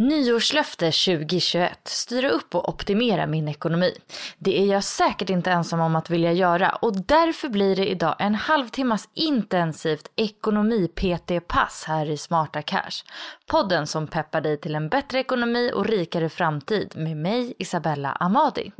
Nyårslöfte 2021. Styra upp och optimera min ekonomi. Det är jag säkert inte ensam om att vilja göra och därför blir det idag en halvtimmas intensivt ekonomi-PT-pass här i Smarta Cash. Podden som peppar dig till en bättre ekonomi och rikare framtid med mig Isabella Amadi.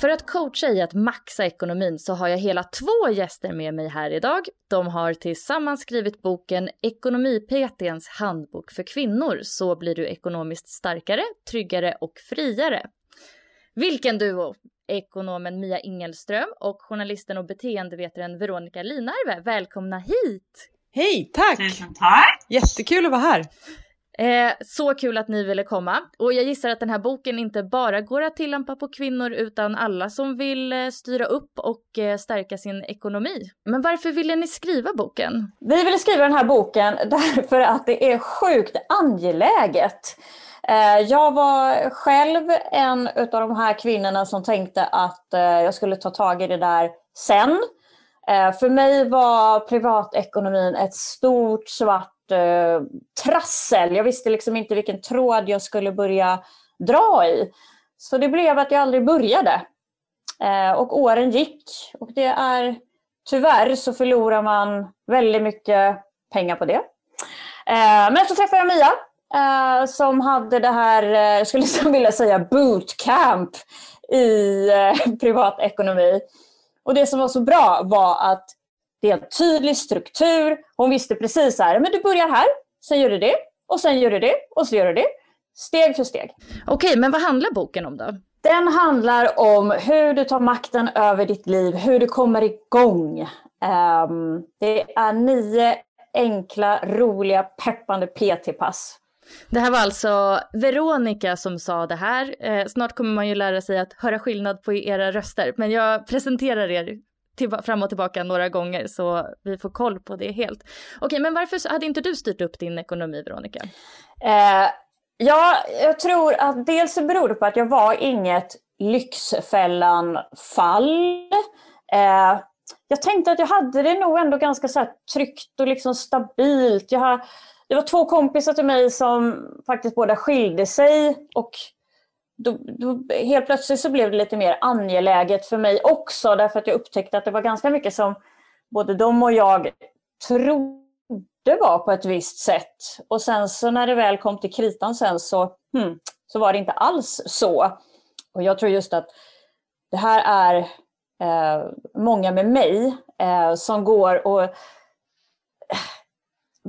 För att coacha i att maxa ekonomin så har jag hela två gäster med mig här idag. De har tillsammans skrivit boken Ekonomi-PTns handbok för kvinnor. Så blir du ekonomiskt starkare, tryggare och friare. Vilken duo! Ekonomen Mia Ingelström och journalisten och beteendevetaren Veronica Linarve. Välkomna hit! Hej, tack! Tusen tack! Jättekul att vara här. Eh, så kul att ni ville komma. Och jag gissar att den här boken inte bara går att tillämpa på kvinnor utan alla som vill eh, styra upp och eh, stärka sin ekonomi. Men varför ville ni skriva boken? Vi ville skriva den här boken därför att det är sjukt angeläget. Eh, jag var själv en av de här kvinnorna som tänkte att eh, jag skulle ta tag i det där sen. Eh, för mig var privatekonomin ett stort svart eh, trassel. Jag visste liksom inte vilken tråd jag skulle börja dra i. Så det blev att jag aldrig började. Eh, Och åren gick. Och det är tyvärr så förlorar man väldigt mycket pengar på det. Eh, Men så träffade jag Mia eh, som hade det här, eh, jag skulle liksom vilja säga bootcamp i eh, privatekonomi. Och det som var så bra var att det är en tydlig struktur. Hon visste precis så här, men du börjar här, sen gör du det, och sen gör du det, och så gör du det. Steg för steg. Okej, men vad handlar boken om då? Den handlar om hur du tar makten över ditt liv, hur du kommer igång. Ehm, det är nio enkla, roliga, peppande PT-pass. Det här var alltså Veronica som sa det här. Eh, snart kommer man ju lära sig att höra skillnad på era röster, men jag presenterar er fram och tillbaka några gånger så vi får koll på det helt. Okej, men varför hade inte du styrt upp din ekonomi, Veronica? Eh, ja, jag tror att dels så beror det på att jag var inget Lyxfällan-fall. Eh, jag tänkte att jag hade det nog ändå ganska så här tryggt och liksom stabilt. Jag har, det var två kompisar till mig som faktiskt båda skilde sig och då, då, helt plötsligt så blev det lite mer angeläget för mig också därför att jag upptäckte att det var ganska mycket som både de och jag trodde var på ett visst sätt. Och sen så när det väl kom till kritan sen så, hmm, så var det inte alls så. Och jag tror just att det här är eh, många med mig eh, som går och eh,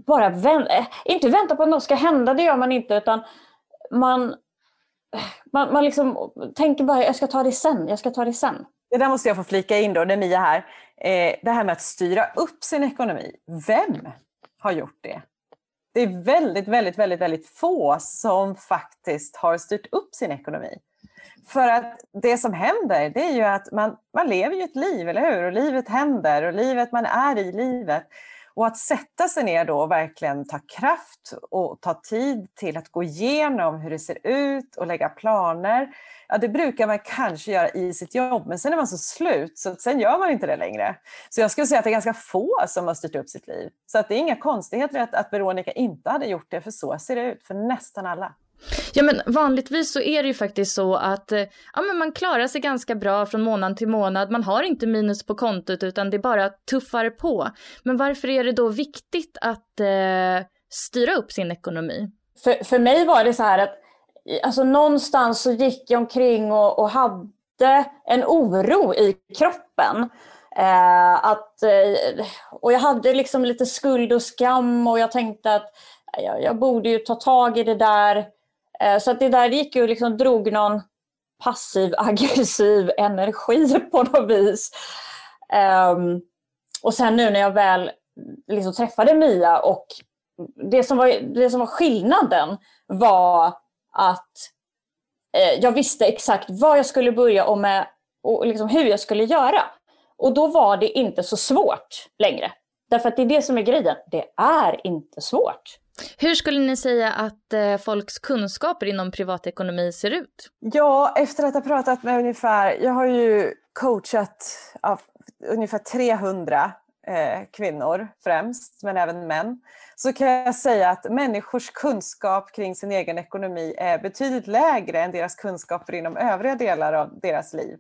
bara vänt, eh, inte väntar på att något ska hända, det gör man inte, utan man, man, man liksom tänker bara jag ska ta det sen, jag ska ta det sen. Det där måste jag få flika in då, när Mia här. Eh, det här med att styra upp sin ekonomi. Vem har gjort det? Det är väldigt, väldigt, väldigt, väldigt få som faktiskt har styrt upp sin ekonomi. För att det som händer, det är ju att man, man lever ju ett liv, eller hur? Och livet händer och livet, man är i livet. Och att sätta sig ner då och verkligen ta kraft och ta tid till att gå igenom hur det ser ut och lägga planer. Ja, det brukar man kanske göra i sitt jobb, men sen är man så slut så sen gör man inte det längre. Så jag skulle säga att det är ganska få som har styrt upp sitt liv. Så att det är inga konstigheter att, att Veronica inte hade gjort det, för så ser det ut för nästan alla. Ja men vanligtvis så är det ju faktiskt så att eh, ja, men man klarar sig ganska bra från månad till månad. Man har inte minus på kontot utan det bara tuffar på. Men varför är det då viktigt att eh, styra upp sin ekonomi? För, för mig var det så här att alltså någonstans så gick jag omkring och, och hade en oro i kroppen. Eh, att, eh, och jag hade liksom lite skuld och skam och jag tänkte att jag, jag borde ju ta tag i det där. Eh, så att det där gick ju liksom drog någon passiv aggressiv energi på något vis. Um, och sen nu när jag väl liksom träffade Mia och det som, var, det som var skillnaden var att eh, jag visste exakt vad jag skulle börja och, med, och liksom hur jag skulle göra. Och då var det inte så svårt längre. Därför att det är det som är grejen. Det är inte svårt. Hur skulle ni säga att eh, folks kunskaper inom privatekonomi ser ut? Ja, efter att ha pratat med ungefär, jag har ju coachat av ungefär 300 eh, kvinnor främst, men även män, så kan jag säga att människors kunskap kring sin egen ekonomi är betydligt lägre än deras kunskaper inom övriga delar av deras liv.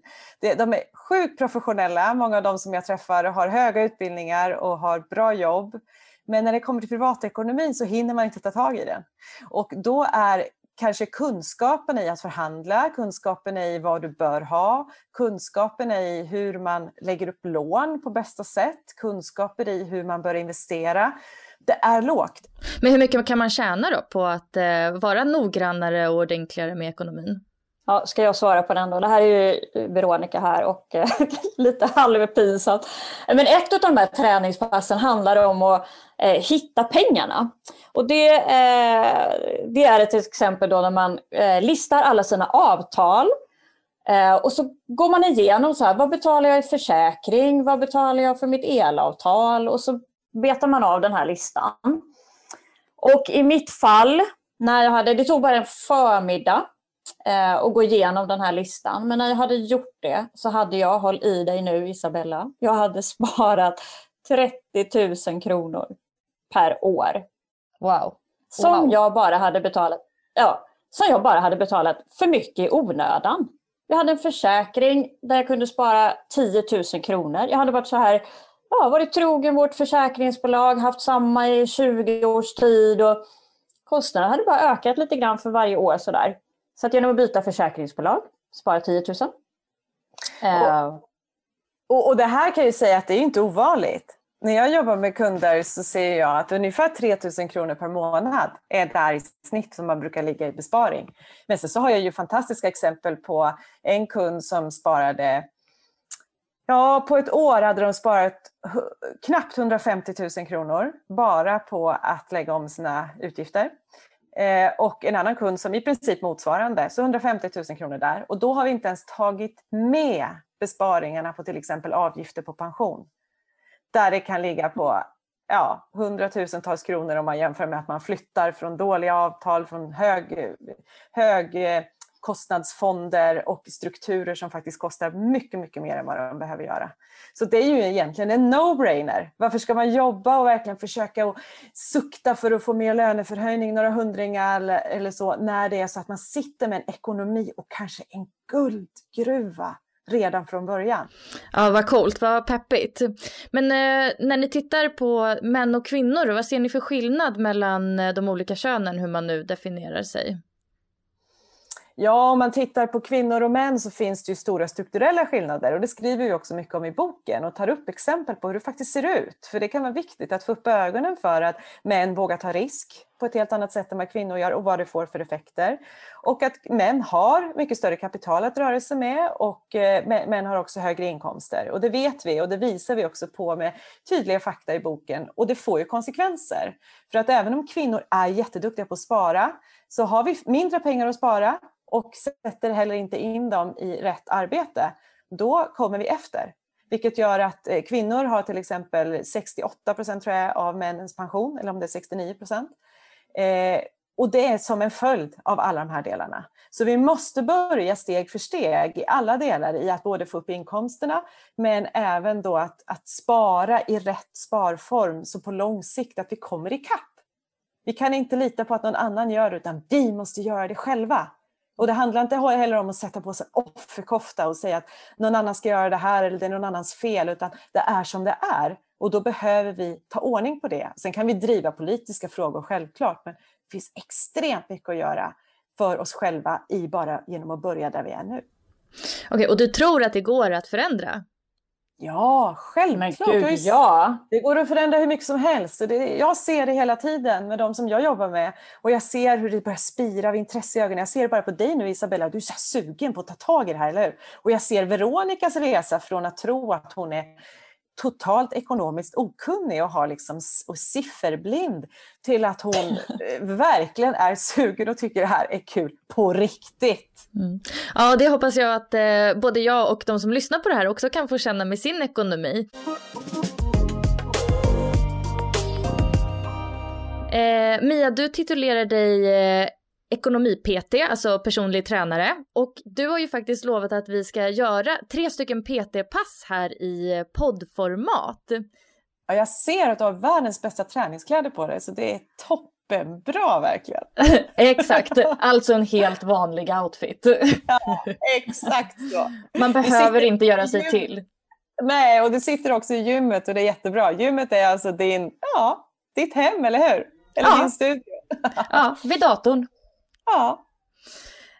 De är sjukt professionella, många av de som jag träffar har höga utbildningar och har bra jobb. Men när det kommer till privatekonomin så hinner man inte ta tag i den. Och då är kanske kunskapen i att förhandla, kunskapen i vad du bör ha, kunskapen i hur man lägger upp lån på bästa sätt, kunskaper i hur man bör investera. Det är lågt. Men hur mycket kan man tjäna då på att eh, vara noggrannare och ordentligare med ekonomin? Ja, ska jag svara på den då? Det här är ju Veronica här och eh, lite halvpinsamt. Men ett av de här träningspassen handlar om att eh, hitta pengarna. Och det, eh, det är ett exempel då när man eh, listar alla sina avtal eh, och så går man igenom så här, vad betalar jag i försäkring, vad betalar jag för mitt elavtal och så betar man av den här listan. Och i mitt fall, när jag hade, det tog bara en förmiddag och gå igenom den här listan. Men när jag hade gjort det så hade jag, håll i dig nu Isabella, jag hade sparat 30 000 kronor per år. Wow. Som wow. jag bara hade betalat, ja, som jag bara hade betalat för mycket i onödan. Jag hade en försäkring där jag kunde spara 10 000 kronor. Jag hade varit så här, ja, varit trogen vårt försäkringsbolag, haft samma i 20 års tid och kostnaderna hade bara ökat lite grann för varje år sådär. Så att genom att byta försäkringsbolag, spara 10 000. Uh, och, och, det här kan jag ju säga att det är inte ovanligt. När jag jobbar med kunder så ser jag att ungefär 3 000 kronor per månad är där i snitt som man brukar ligga i besparing. Men sen så har jag ju fantastiska exempel på en kund som sparade Ja, på ett år hade de sparat knappt 150 000 kronor bara på att lägga om sina utgifter. Eh, och en annan kund som i princip motsvarande, så 150 000 kronor där. Och då har vi inte ens tagit med besparingarna på till exempel avgifter på pension. Där det kan ligga på ja, hundratusentals kronor om man jämför med att man flyttar från dåliga avtal, från hög, hög eh, kostnadsfonder och strukturer som faktiskt kostar mycket, mycket mer än vad de behöver göra. Så det är ju egentligen en no-brainer. Varför ska man jobba och verkligen försöka och sukta för att få mer löneförhöjning, några hundringar eller, så, när det är så att man sitter med en ekonomi och kanske en guldgruva redan från början. Ja, vad coolt, vad peppigt. Men eh, när ni tittar på män och kvinnor, vad ser ni för skillnad mellan eh, de olika könen, hur man nu definierar sig? Ja, om man tittar på kvinnor och män så finns det ju stora strukturella skillnader och det skriver vi också mycket om i boken och tar upp exempel på hur det faktiskt ser ut. För det kan vara viktigt att få upp ögonen för att män vågar ta risk på ett helt annat sätt än vad kvinnor gör och vad det får för effekter. Och att män har mycket större kapital att röra sig med och eh, män har också högre inkomster. Och det vet vi och det visar vi också på med tydliga fakta i boken. Och det får ju konsekvenser. För att även om kvinnor är jätteduktiga på att spara så har vi mindre pengar att spara och sätter heller inte in dem i rätt arbete, då kommer vi efter. Vilket gör att eh, kvinnor har till exempel 68 procent tror jag av männens pension, eller om det är 69 procent. Eh, och det är som en följd av alla de här delarna. Så vi måste börja steg för steg i alla delar i att både få upp inkomsterna men även då att, att spara i rätt sparform så på lång sikt att vi kommer ikapp. Vi kan inte lita på att någon annan gör det utan vi måste göra det själva. Och det handlar inte heller om att sätta på sig offerkofta och säga att någon annan ska göra det här eller det är någon annans fel, utan det är som det är. Och då behöver vi ta ordning på det. Sen kan vi driva politiska frågor självklart, men det finns extremt mycket att göra för oss själva i bara genom att börja där vi är nu. Okej, och du tror att det går att förändra? Ja, självklart. Men Gud, ja. Det går att förändra hur mycket som helst. Det, jag ser det hela tiden med de som jag jobbar med. Och jag ser hur det börjar spira av intresse i ögonen. Jag ser det bara på dig nu Isabella, du är så sugen på att ta tag i det här, eller hur? Och jag ser Veronikas resa från att tro att hon är totalt ekonomiskt okunnig och, har liksom, och sifferblind till att hon eh, verkligen är sugen och tycker det här är kul på riktigt. Mm. Ja, det hoppas jag att eh, både jag och de som lyssnar på det här också kan få känna med sin ekonomi. Eh, Mia, du titulerar dig eh, ekonomi-PT, alltså personlig tränare. Och du har ju faktiskt lovat att vi ska göra tre stycken PT-pass här i poddformat. Ja, jag ser att du har världens bästa träningskläder på dig, så det är toppenbra verkligen. exakt, alltså en helt vanlig outfit. ja, exakt så. Man behöver inte göra sig till. Nej, och du sitter också i gymmet och det är jättebra. Gymmet är alltså din, ja, ditt hem, eller hur? Eller ja. din studio. ja, vid datorn. Ja.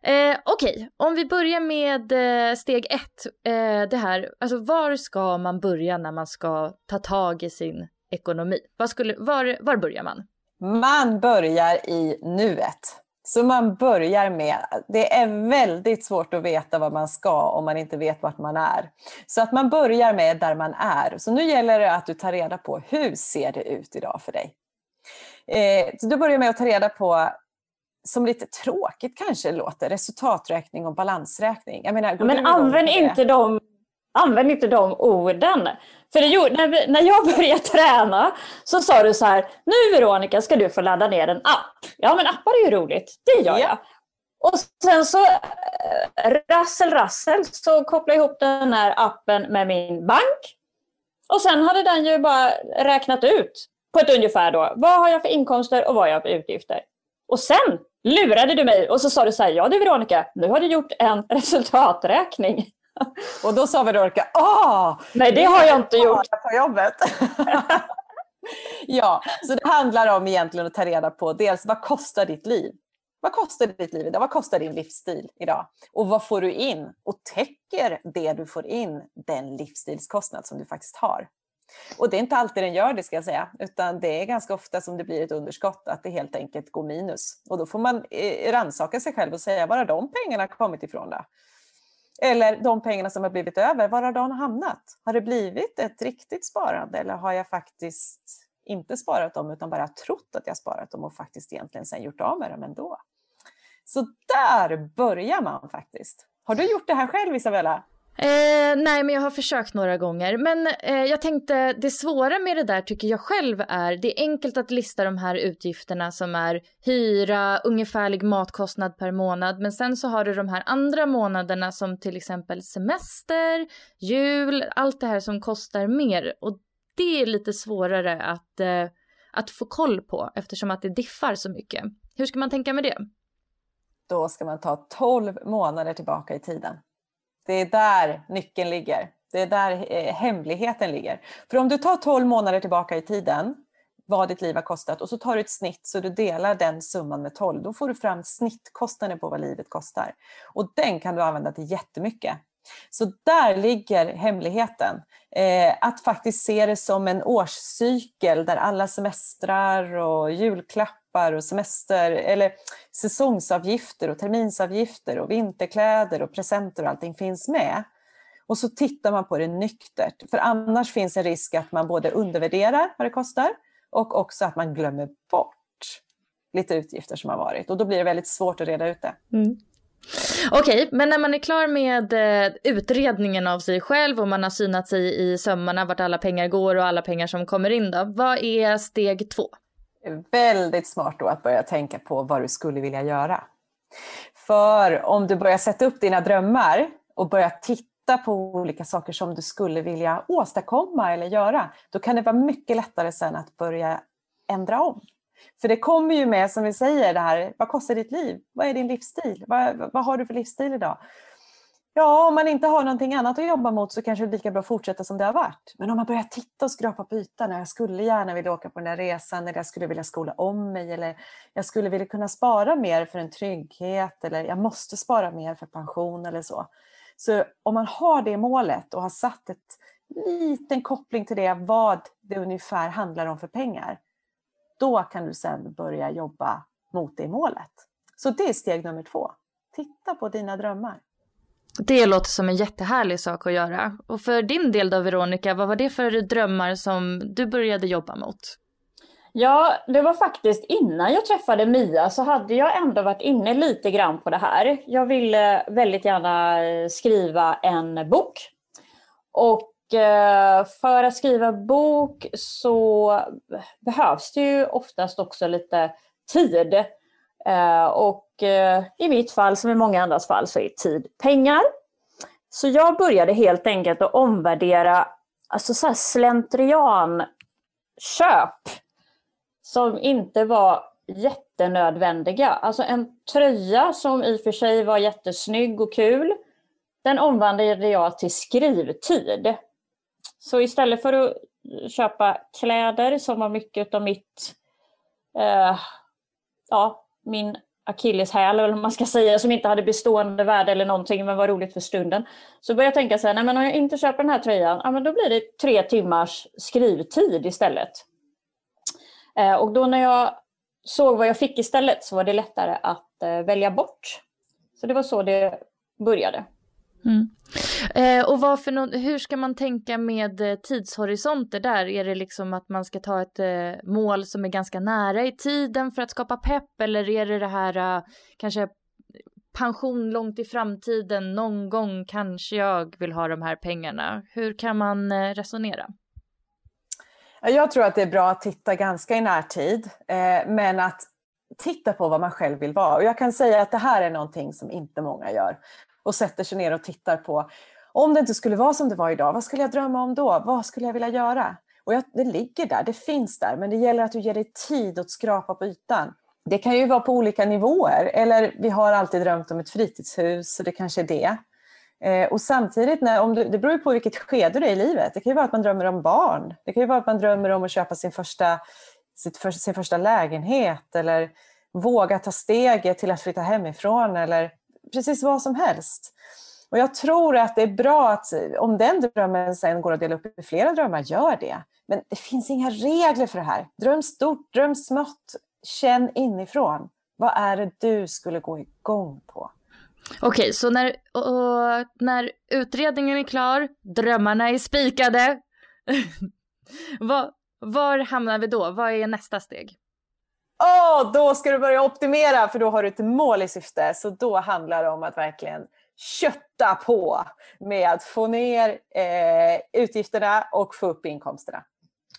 Eh, Okej, okay. om vi börjar med eh, steg ett. Eh, det här, alltså var ska man börja när man ska ta tag i sin ekonomi? Var, skulle, var, var börjar man? Man börjar i nuet. Så man börjar med, det är väldigt svårt att veta vad man ska om man inte vet vart man är. Så att man börjar med där man är. Så nu gäller det att du tar reda på hur ser det ut idag för dig? Eh, så du börjar med att ta reda på som lite tråkigt kanske låter, resultaträkning och balansräkning. Jag menar, men använd inte, de, använd inte de orden. För det, när, vi, när jag började träna så sa du så här, nu Veronica ska du få ladda ner en app. Ja men appar är ju roligt, det gör ja. jag. Och sen så äh, rassel rassel så kopplade jag ihop den här appen med min bank. Och sen hade den ju bara räknat ut på ett ungefär då, vad har jag för inkomster och vad har jag för utgifter. Och sen lurade du mig och så sa du så här, ja du Veronica, nu har du gjort en resultaträkning. Och då sa Veronica, åh! Nej det har jag inte gjort. På jobbet. ja, så det handlar om egentligen att ta reda på dels vad kostar ditt liv? Vad kostar ditt liv idag? Vad kostar din livsstil idag? Och vad får du in? Och täcker det du får in den livsstilskostnad som du faktiskt har? Och det är inte alltid den gör det ska jag säga, utan det är ganska ofta som det blir ett underskott, att det helt enkelt går minus. Och då får man eh, rannsaka sig själv och säga, var har de pengarna kommit ifrån då? Eller de pengarna som har blivit över, var har de hamnat? Har det blivit ett riktigt sparande eller har jag faktiskt inte sparat dem utan bara trott att jag sparat dem och faktiskt egentligen sen gjort av med dem ändå? Så där börjar man faktiskt. Har du gjort det här själv Isabella? Eh, nej, men jag har försökt några gånger. Men eh, jag tänkte, det svåra med det där tycker jag själv är, det är enkelt att lista de här utgifterna som är hyra, ungefärlig matkostnad per månad. Men sen så har du de här andra månaderna som till exempel semester, jul, allt det här som kostar mer. Och det är lite svårare att, eh, att få koll på eftersom att det diffar så mycket. Hur ska man tänka med det? Då ska man ta 12 månader tillbaka i tiden. Det är där nyckeln ligger. Det är där eh, hemligheten ligger. För om du tar 12 månader tillbaka i tiden, vad ditt liv har kostat och så tar du ett snitt så du delar den summan med 12. Då får du fram snittkostnaden på vad livet kostar. Och den kan du använda till jättemycket. Så där ligger hemligheten. Eh, att faktiskt se det som en årscykel där alla semestrar och julklappar och semester eller säsongsavgifter och terminsavgifter och vinterkläder och presenter och allting finns med. Och så tittar man på det nyktert. För annars finns en risk att man både undervärderar vad det kostar och också att man glömmer bort lite utgifter som har varit. Och då blir det väldigt svårt att reda ut det. Mm. Okej, men när man är klar med eh, utredningen av sig själv och man har synat sig i sömmarna vart alla pengar går och alla pengar som kommer in då. Vad är steg två? Väldigt smart då att börja tänka på vad du skulle vilja göra. För om du börjar sätta upp dina drömmar och börjar titta på olika saker som du skulle vilja åstadkomma eller göra, då kan det vara mycket lättare sen att börja ändra om. För det kommer ju med, som vi säger, det här, vad kostar ditt liv? Vad är din livsstil? Vad, vad har du för livsstil idag? Ja, om man inte har någonting annat att jobba mot så kanske det är lika bra att fortsätta som det har varit. Men om man börjar titta och skrapa på ytan, jag skulle gärna vilja åka på den där resan, eller jag skulle vilja skola om mig, eller jag skulle vilja kunna spara mer för en trygghet, eller jag måste spara mer för pension eller så. Så om man har det målet och har satt ett liten koppling till det, vad det ungefär handlar om för pengar, då kan du sedan börja jobba mot det målet. Så det är steg nummer två. Titta på dina drömmar. Det låter som en jättehärlig sak att göra. Och för din del då Veronica, vad var det för drömmar som du började jobba mot? Ja, det var faktiskt innan jag träffade Mia så hade jag ändå varit inne lite grann på det här. Jag ville väldigt gärna eh, skriva en bok. Och eh, för att skriva bok så behövs det ju oftast också lite tid. Eh, och eh, i mitt fall, som i många andras fall, så är tid pengar. Så jag började helt enkelt att omvärdera alltså så slentrian köp som inte var jättenödvändiga. Alltså en tröja som i och för sig var jättesnygg och kul, den omvandlade jag till skrivtid. Så istället för att köpa kläder som var mycket av mitt, eh, ja, min akilleshäl eller vad man ska säga, som inte hade bestående värde eller någonting men var roligt för stunden. Så började jag tänka så här, nej men om jag inte köper den här tröjan, ja men då blir det tre timmars skrivtid istället. Eh, och då när jag såg vad jag fick istället så var det lättare att eh, välja bort. Så det var så det började. Mm. Eh, och varför no hur ska man tänka med eh, tidshorisonter där? Är det liksom att man ska ta ett eh, mål som är ganska nära i tiden för att skapa pepp eller är det det här eh, kanske pension långt i framtiden, någon gång kanske jag vill ha de här pengarna. Hur kan man eh, resonera? Jag tror att det är bra att titta ganska i närtid, eh, men att titta på vad man själv vill vara. Och jag kan säga att det här är någonting som inte många gör och sätter sig ner och tittar på om det inte skulle vara som det var idag, vad skulle jag drömma om då? Vad skulle jag vilja göra? Och jag, det ligger där, det finns där, men det gäller att du ger dig tid att skrapa på ytan. Det kan ju vara på olika nivåer, eller vi har alltid drömt om ett fritidshus, så det kanske är det. Eh, och samtidigt, när, om du, det beror ju på vilket skede du är i livet. Det kan ju vara att man drömmer om barn. Det kan ju vara att man drömmer om att köpa sin första, sitt för, sin första lägenhet eller våga ta steget till att flytta hemifrån eller precis vad som helst. Och jag tror att det är bra att om den drömmen sen går att dela upp i flera drömmar, gör det. Men det finns inga regler för det här. Dröm stort, dröm smått, känn inifrån. Vad är det du skulle gå igång på? Okej, så när, och, när utredningen är klar, drömmarna är spikade. var, var hamnar vi då? Vad är nästa steg? Oh, då ska du börja optimera för då har du ett mål i syfte. Så då handlar det om att verkligen kötta på med att få ner eh, utgifterna och få upp inkomsterna.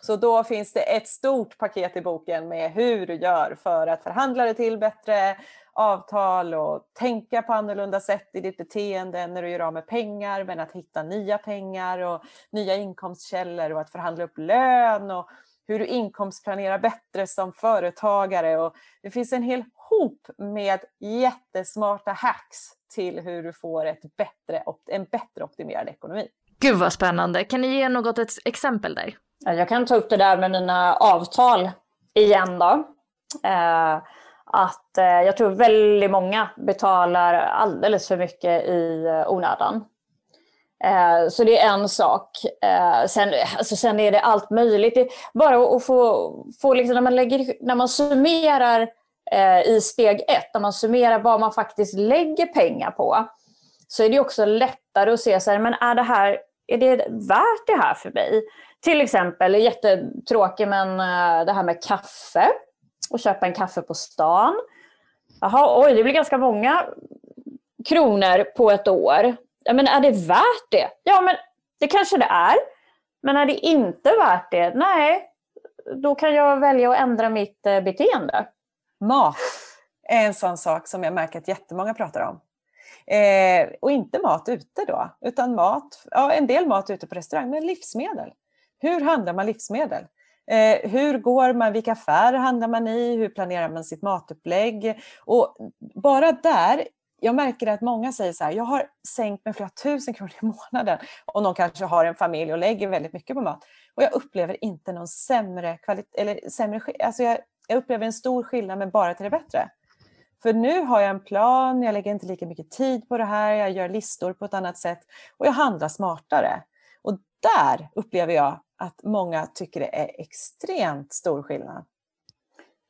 Så då finns det ett stort paket i boken med hur du gör för att förhandla dig till bättre avtal och tänka på annorlunda sätt i ditt beteende när du gör av med pengar, men att hitta nya pengar och nya inkomstkällor och att förhandla upp lön och hur du inkomstplanerar bättre som företagare. Och det finns en hel hop med jättesmarta hacks till hur du får ett bättre, en bättre optimerad ekonomi. Gud vad spännande. Kan ni ge något ett exempel där? Jag kan ta upp det där med mina avtal igen då. Eh, att eh, jag tror väldigt många betalar alldeles för mycket i eh, onödan. Eh, så det är en sak. Eh, sen, alltså, sen är det allt möjligt. Det bara att få, få liksom, när, man lägger, när man summerar eh, i steg ett, när man summerar vad man faktiskt lägger pengar på, så är det också lättare att se så här, men är det här är det värt det här för mig? Till exempel, jättetråkigt, men eh, det här med kaffe och köpa en kaffe på stan. Jaha, oj, det blir ganska många kronor på ett år. Ja, men är det värt det? Ja, men det kanske det är. Men är det inte värt det? Nej, då kan jag välja att ändra mitt eh, beteende. Mat är en sån sak som jag märker att jättemånga pratar om. Eh, och inte mat ute då, utan mat, ja, en del mat ute på restaurang, men livsmedel. Hur handlar man livsmedel? Eh, hur går man, vilka affärer handlar man i, hur planerar man sitt matupplägg? Och bara där, jag märker att många säger så här, jag har sänkt med flera tusen kronor i månaden och någon kanske har en familj och lägger väldigt mycket på mat. Och jag upplever inte någon sämre kvalitet, eller sämre, alltså jag, jag upplever en stor skillnad men bara till det bättre. För nu har jag en plan, jag lägger inte lika mycket tid på det här, jag gör listor på ett annat sätt och jag handlar smartare. Och där upplever jag att många tycker det är extremt stor skillnad.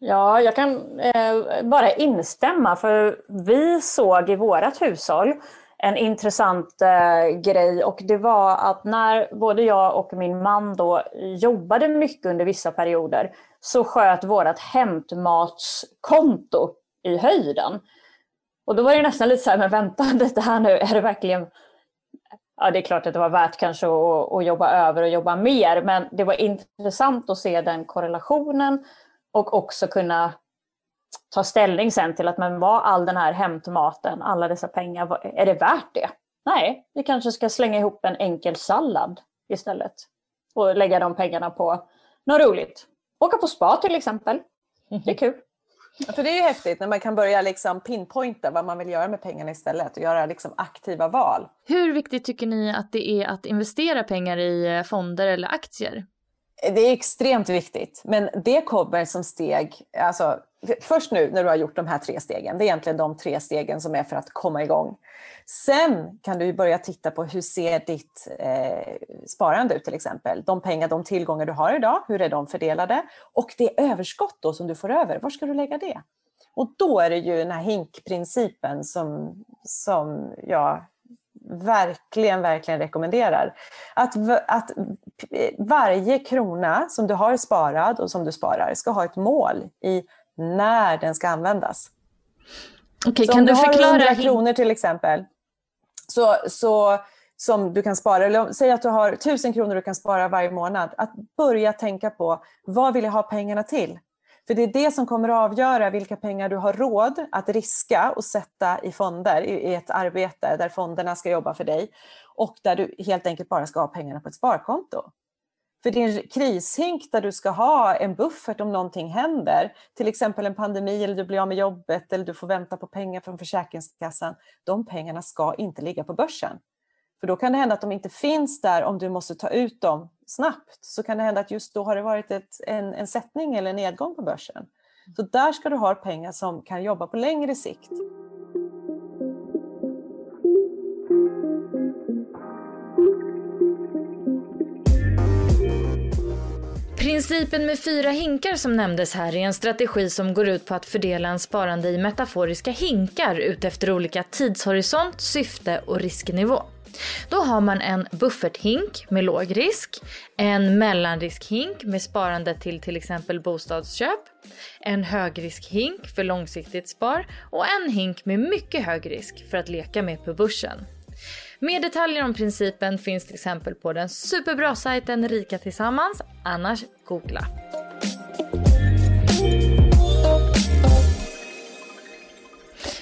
Ja, jag kan eh, bara instämma för vi såg i vårt hushåll en intressant eh, grej och det var att när både jag och min man då jobbade mycket under vissa perioder så sköt vårt hämtmatskonto i höjden. Och då var det nästan lite så här, men vänta lite här nu, är det verkligen ja, det är klart att det var värt kanske att, att, jobba över och jobba mer, men det var intressant att se den korrelationen och också kunna ta ställning sen till att men var all den här hämtmaten, alla dessa pengar, är det värt det? Nej, vi kanske ska slänga ihop en enkel sallad istället och lägga de pengarna på något roligt. Åka på spa till exempel. Det är kul. Ja, för det är ju häftigt när man kan börja liksom pinpointa vad man vill göra med pengarna istället och göra liksom aktiva val. Hur viktigt tycker ni att det är att investera pengar i fonder eller aktier? Det är extremt viktigt, men det kommer som steg, alltså först nu när du har gjort de här tre stegen, det är egentligen de tre stegen som är för att komma igång. Sen kan du börja titta på hur ser ditt eh, sparande ut till exempel. De pengar, de tillgångar du har idag, hur är de fördelade? Och det överskott då som du får över, var ska du lägga det? Och då är det ju den här hinkprincipen som, som jag verkligen, verkligen rekommenderar. Att, att varje krona som du har sparad och som du sparar ska ha ett mål i när den ska användas. Okay, kan du, du förklara? Om du har 100 kronor till exempel, så, så, som du kan spara, eller säg att du har 1000 kronor du kan spara varje månad, att börja tänka på vad vill jag ha pengarna till? För det är det som kommer att avgöra vilka pengar du har råd att riska och sätta i fonder i ett arbete där fonderna ska jobba för dig och där du helt enkelt bara ska ha pengarna på ett sparkonto. För din krishink där du ska ha en buffert om någonting händer, till exempel en pandemi eller du blir av med jobbet eller du får vänta på pengar från Försäkringskassan, de pengarna ska inte ligga på börsen. För då kan det hända att de inte finns där om du måste ta ut dem snabbt. Så kan det hända att just då har det varit ett, en, en sättning eller en nedgång på börsen. Så där ska du ha pengar som kan jobba på längre sikt. Principen med fyra hinkar som nämndes här är en strategi som går ut på att fördela en sparande i metaforiska hinkar utefter olika tidshorisont, syfte och risknivå. Då har man en bufferthink med låg risk, en mellanriskhink med sparande till till exempel bostadsköp, en högriskhink för långsiktigt spar och en hink med mycket hög risk för att leka med på börsen. Mer detaljer om principen finns till exempel på den superbra sajten Rika Tillsammans, annars googla.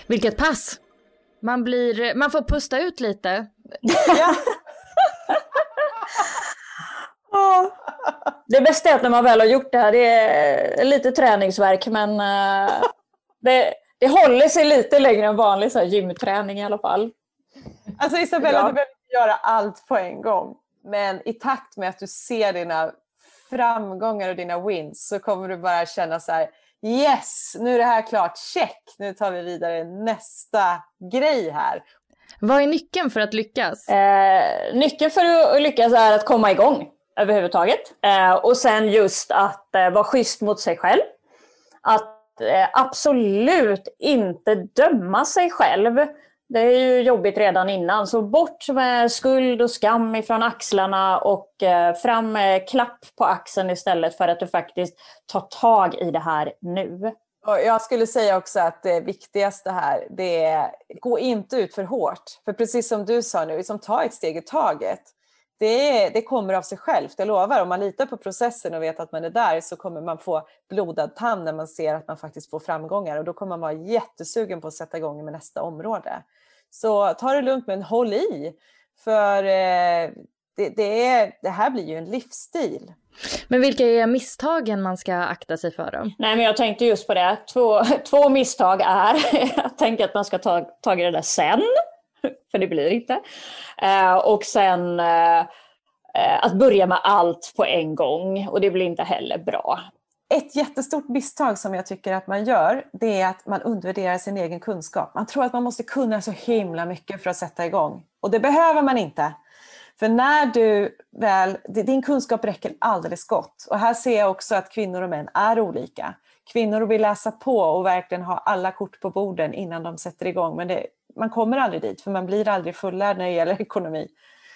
Vilket pass! Man, blir, man får pusta ut lite. Ja. Det bästa är att när man väl har gjort det här, det är lite träningsverk men uh, det, det håller sig lite längre än vanlig så här, gymträning i alla fall. Alltså Isabella, ja. du behöver inte göra allt på en gång. Men i takt med att du ser dina framgångar och dina wins så kommer du bara känna så här yes, nu är det här klart, check, nu tar vi vidare nästa grej här. Vad är nyckeln för att lyckas? Eh, nyckeln för att lyckas är att komma igång överhuvudtaget. Eh, och sen just att eh, vara schysst mot sig själv. Att eh, absolut inte döma sig själv. Det är ju jobbigt redan innan, så bort med skuld och skam ifrån axlarna och eh, fram med klapp på axeln istället för att du faktiskt tar tag i det här nu. Och jag skulle säga också att det viktigaste här, det är gå inte ut för hårt. För precis som du sa nu, liksom ta ett steg i taget. Det, det kommer av sig självt, jag lovar. Om man litar på processen och vet att man är där så kommer man få blodad tand när man ser att man faktiskt får framgångar och då kommer man vara jättesugen på att sätta igång med nästa område. Så ta det lugnt men håll i. För eh, det, det, är, det här blir ju en livsstil. Men vilka är misstagen man ska akta sig för då? Nej men jag tänkte just på det. Två, två misstag är att tänka att man ska ta tag i det där sen. För det blir inte. Eh, och sen eh, att börja med allt på en gång. Och det blir inte heller bra. Ett jättestort misstag som jag tycker att man gör, det är att man undervärderar sin egen kunskap. Man tror att man måste kunna så himla mycket för att sätta igång. Och det behöver man inte. För när du väl, din kunskap räcker alldeles gott. Och här ser jag också att kvinnor och män är olika. Kvinnor vill läsa på och verkligen ha alla kort på borden innan de sätter igång. Men det, man kommer aldrig dit, för man blir aldrig fullärd när det gäller ekonomi.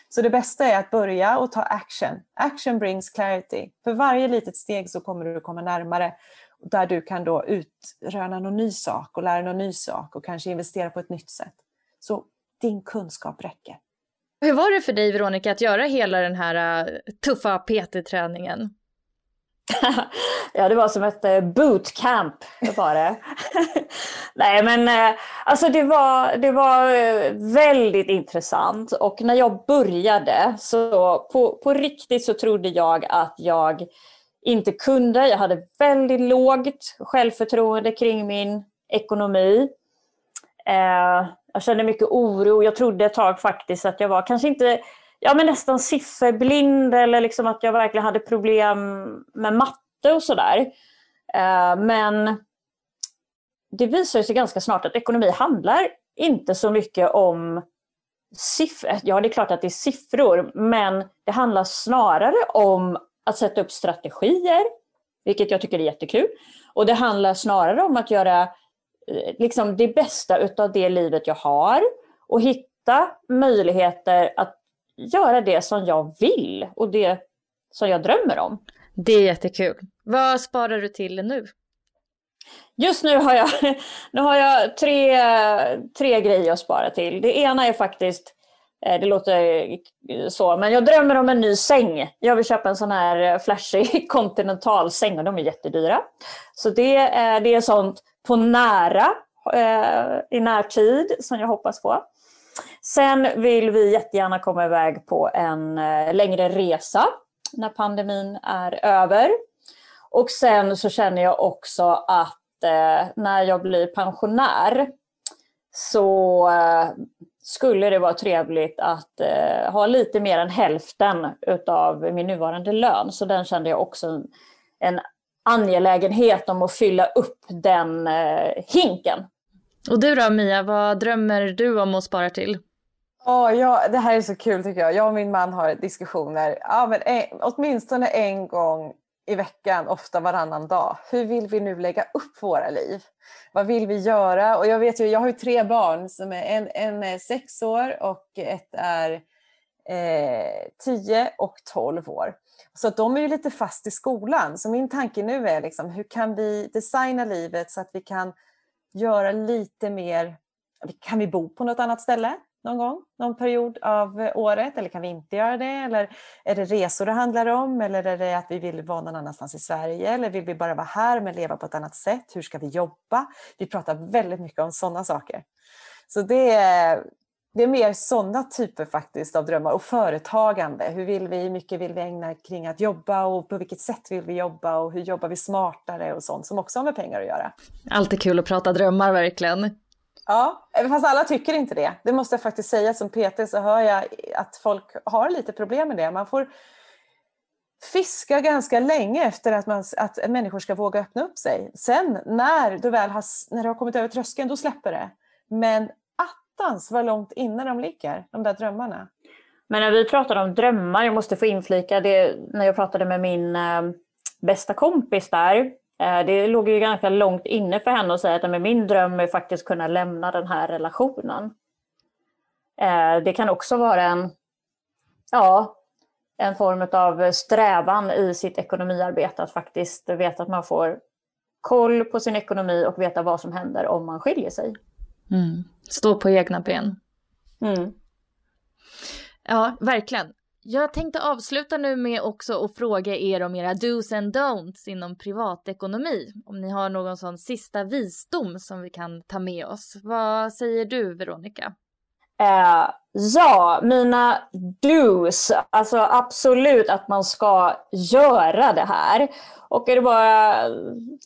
Så det bästa är att börja och ta action. Action brings clarity. För varje litet steg så kommer du komma närmare där du kan då utröna någon ny sak och lära någon ny sak och kanske investera på ett nytt sätt. Så din kunskap räcker. Hur var det för dig Veronica att göra hela den här uh, tuffa PT-träningen? ja, det var som ett uh, bootcamp var det. Nej, men uh, alltså det var, det var väldigt intressant och när jag började så på, på riktigt så trodde jag att jag inte kunde. Jag hade väldigt lågt självförtroende kring min ekonomi. Eh, jag kände mycket oro. Jag trodde ett tag faktiskt att jag var kanske inte, ja men nästan sifferblind eller liksom att jag verkligen hade problem med matte och sådär. Eh, men det visade sig ganska snart att ekonomi handlar inte så mycket om siffror. Eh, ja, det är klart att det är siffror, men det handlar snarare om att sätta upp strategier, vilket jag tycker är jättekul. Och det handlar snarare om att göra liksom det bästa utav det livet jag har och hitta möjligheter att göra det som jag vill och det som jag drömmer om. Det är jättekul. Vad sparar du till nu? Just nu har jag, nu har jag tre, tre grejer att spara till. Det ena är faktiskt, eh, Eh, det låter så, men jag drömmer om en ny säng. Jag vill köpa en sån här eh, flashig kontinentalsäng och de är jättedyra. Så det, eh, det är sånt på nära i närtid som jag hoppas på. Sen vill vi jättegärna komma iväg på en längre resa när pandemin är över. Och sen så känner jag också att när jag blir pensionär så skulle det vara trevligt att eh, ha lite mer än hälften utav min nuvarande lön. Så den kände jag också en angelägenhet om att fylla upp den eh, hinken. Och du då Mia, vad drömmer du om att spara till? Oh, ja, det här är så kul tycker jag. Jag och min man har diskussioner ja, men en, åtminstone en gång i veckan, ofta varannan dag. Hur vill vi nu lägga upp våra liv? Vad vill vi göra? Och jag vet ju, jag har ju tre barn, som är en, en är sex år och ett är eh, tio och tolv år. Så att de är ju lite fast i skolan. Så min tanke nu är liksom, hur kan vi designa livet så att vi kan göra lite mer, kan vi bo på något annat ställe någon gång, någon period av eh, året eller kan vi inte göra det? Eller är det resor det handlar om eller är det att vi vill vara någon annanstans i Sverige eller vill vi bara vara här men leva på ett annat sätt? Hur ska vi jobba? Vi pratar väldigt mycket om sådana saker. Så det är, det är mer sådana typer faktiskt av drömmar och företagande. Hur vill vi, hur mycket vill vi ägna kring att jobba och på vilket sätt vill vi jobba och hur jobbar vi smartare och sånt som också har med pengar att göra. Alltid kul att prata drömmar verkligen. Ja, fast alla tycker inte det. Det måste jag faktiskt säga. Som PT så hör jag att folk har lite problem med det. Man får fiska ganska länge efter att, man, att människor ska våga öppna upp sig. Sen när du väl har, när du har kommit över tröskeln, då släpper det. Men attans vad långt inne de ligger, de där drömmarna. Men när vi pratar om drömmar, jag måste få inflika det när jag pratade med min eh, bästa kompis där. Äh, det låg ju ganska långt inne för henne att säga att min dröm är faktiskt kunna lämna den här relationen. Äh, det kan också vara en, ja, en form av strävan i sitt ekonomiarbete att faktiskt veta att man får koll på sin ekonomi och veta vad som händer om man skiljer sig. Mm. Stå på egna ben. Mm. Ja, verkligen. Jag tänkte avsluta nu med också att fråga er om era dos and don'ts inom privatekonomi. Om ni har någon sån sista visdom som vi kan ta med oss. Vad säger du, Veronica? Uh, ja, mina dos. Alltså absolut att man ska göra det här. Och är det bara,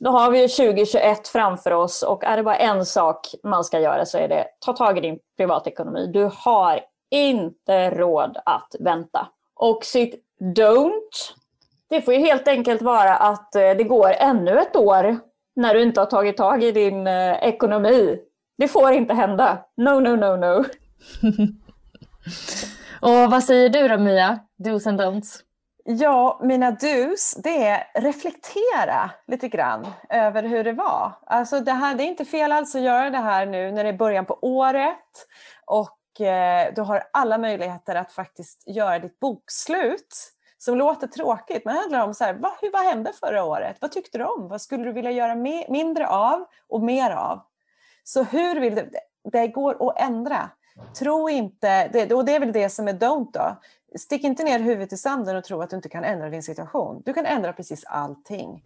då har vi ju 2021 framför oss och är det bara en sak man ska göra så är det ta tag i din privatekonomi. Du har inte råd att vänta. Och sitt don't, det får ju helt enkelt vara att eh, det går ännu ett år när du inte har tagit tag i din eh, ekonomi. Det får inte hända. No, no, no, no. Och vad säger du då Mia? Dos and don'ts? Ja, mina dus, det är reflektera lite grann över hur det var. Alltså det, här, det är inte fel alls att göra det här nu när det är början på året och Eh, du har alla möjligheter att faktiskt göra ditt bokslut som låter tråkigt, men det handlar om så här, vad, vad hände förra året? Vad tyckte du om? Vad skulle du vilja göra mindre av och mer av? Så hur vill du? Det går att ändra. Tro inte, det, och det är väl det som är don't då. Stick inte ner huvudet i sanden och tro att du inte kan ändra din situation. Du kan ändra precis allting.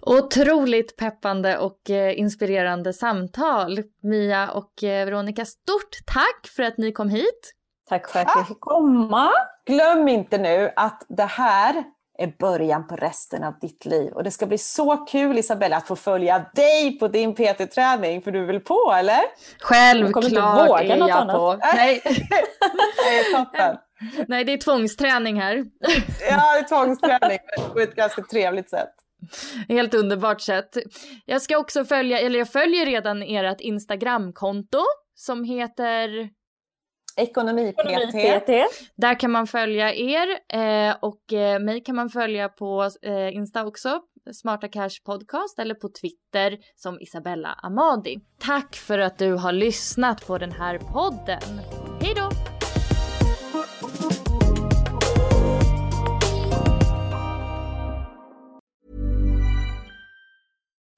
Otroligt peppande och eh, inspirerande samtal. Mia och eh, Veronica, stort tack för att ni kom hit. Tack för att jag fick komma. Glöm inte nu att det här är början på resten av ditt liv. Och det ska bli så kul Isabella att få följa dig på din PT-träning, för du är väl på eller? Självklart är jag annat. på. Nej. det är toppen. Nej, det är tvångsträning här. ja, det är tvångsträning på ett ganska trevligt sätt. Helt underbart sätt. Jag ska också följa, eller jag följer redan ert Instagramkonto som heter Ekonomi-PT. Där kan man följa er eh, och eh, mig kan man följa på eh, Insta också, Smarta Cash Podcast eller på Twitter som Isabella Amadi. Tack för att du har lyssnat på den här podden.